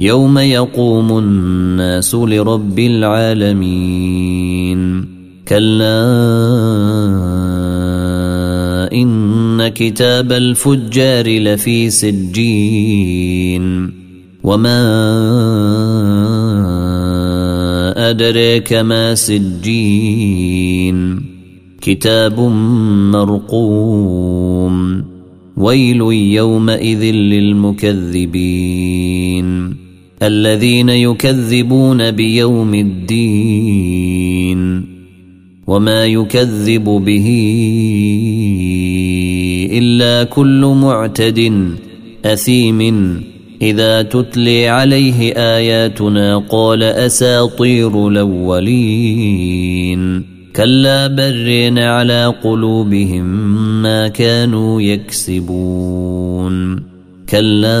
يوم يقوم الناس لرب العالمين كلا ان كتاب الفجار لفي سجين وما ادريك ما سجين كتاب مرقوم ويل يومئذ للمكذبين الذين يكذبون بيوم الدين وما يكذب به إلا كل معتد أثيم إذا تتلي عليه آياتنا قال أساطير الأولين كلا برين على قلوبهم ما كانوا يكسبون كلا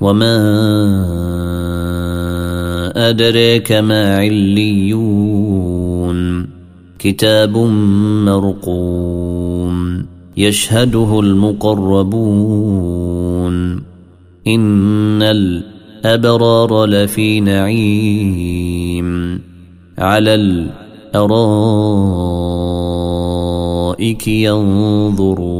وما أدريك ما عليون كتاب مرقوم يشهده المقربون إن الأبرار لفي نعيم على الأرائك ينظرون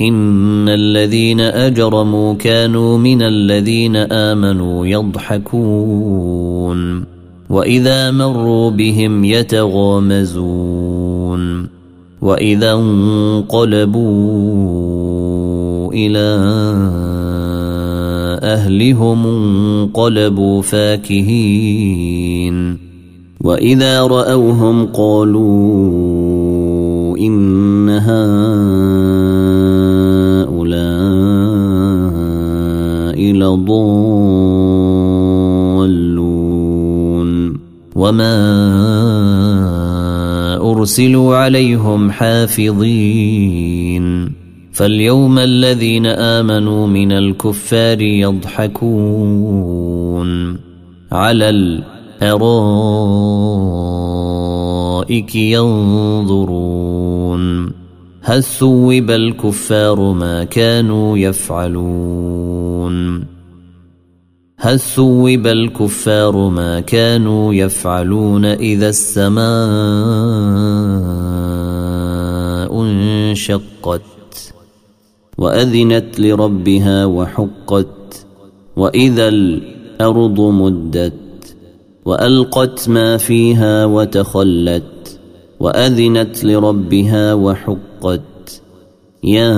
إن الذين أجرموا كانوا من الذين آمنوا يضحكون وإذا مروا بهم يتغامزون وإذا انقلبوا إلى أهلهم انقلبوا فاكهين وإذا رأوهم قالوا وما ارسلوا عليهم حافظين فاليوم الذين امنوا من الكفار يضحكون على الارائك ينظرون هل ثوب الكفار ما كانوا يفعلون هل ثوب الكفار ما كانوا يفعلون إذا السماء انشقت وأذنت لربها وحقت وإذا الأرض مدت وألقت ما فيها وتخلت وأذنت لربها وحقت يا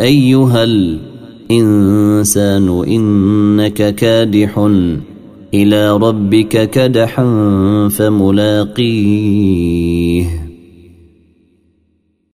أيها الإنسان إنك كادح إلى ربك كدحا فملاقيه.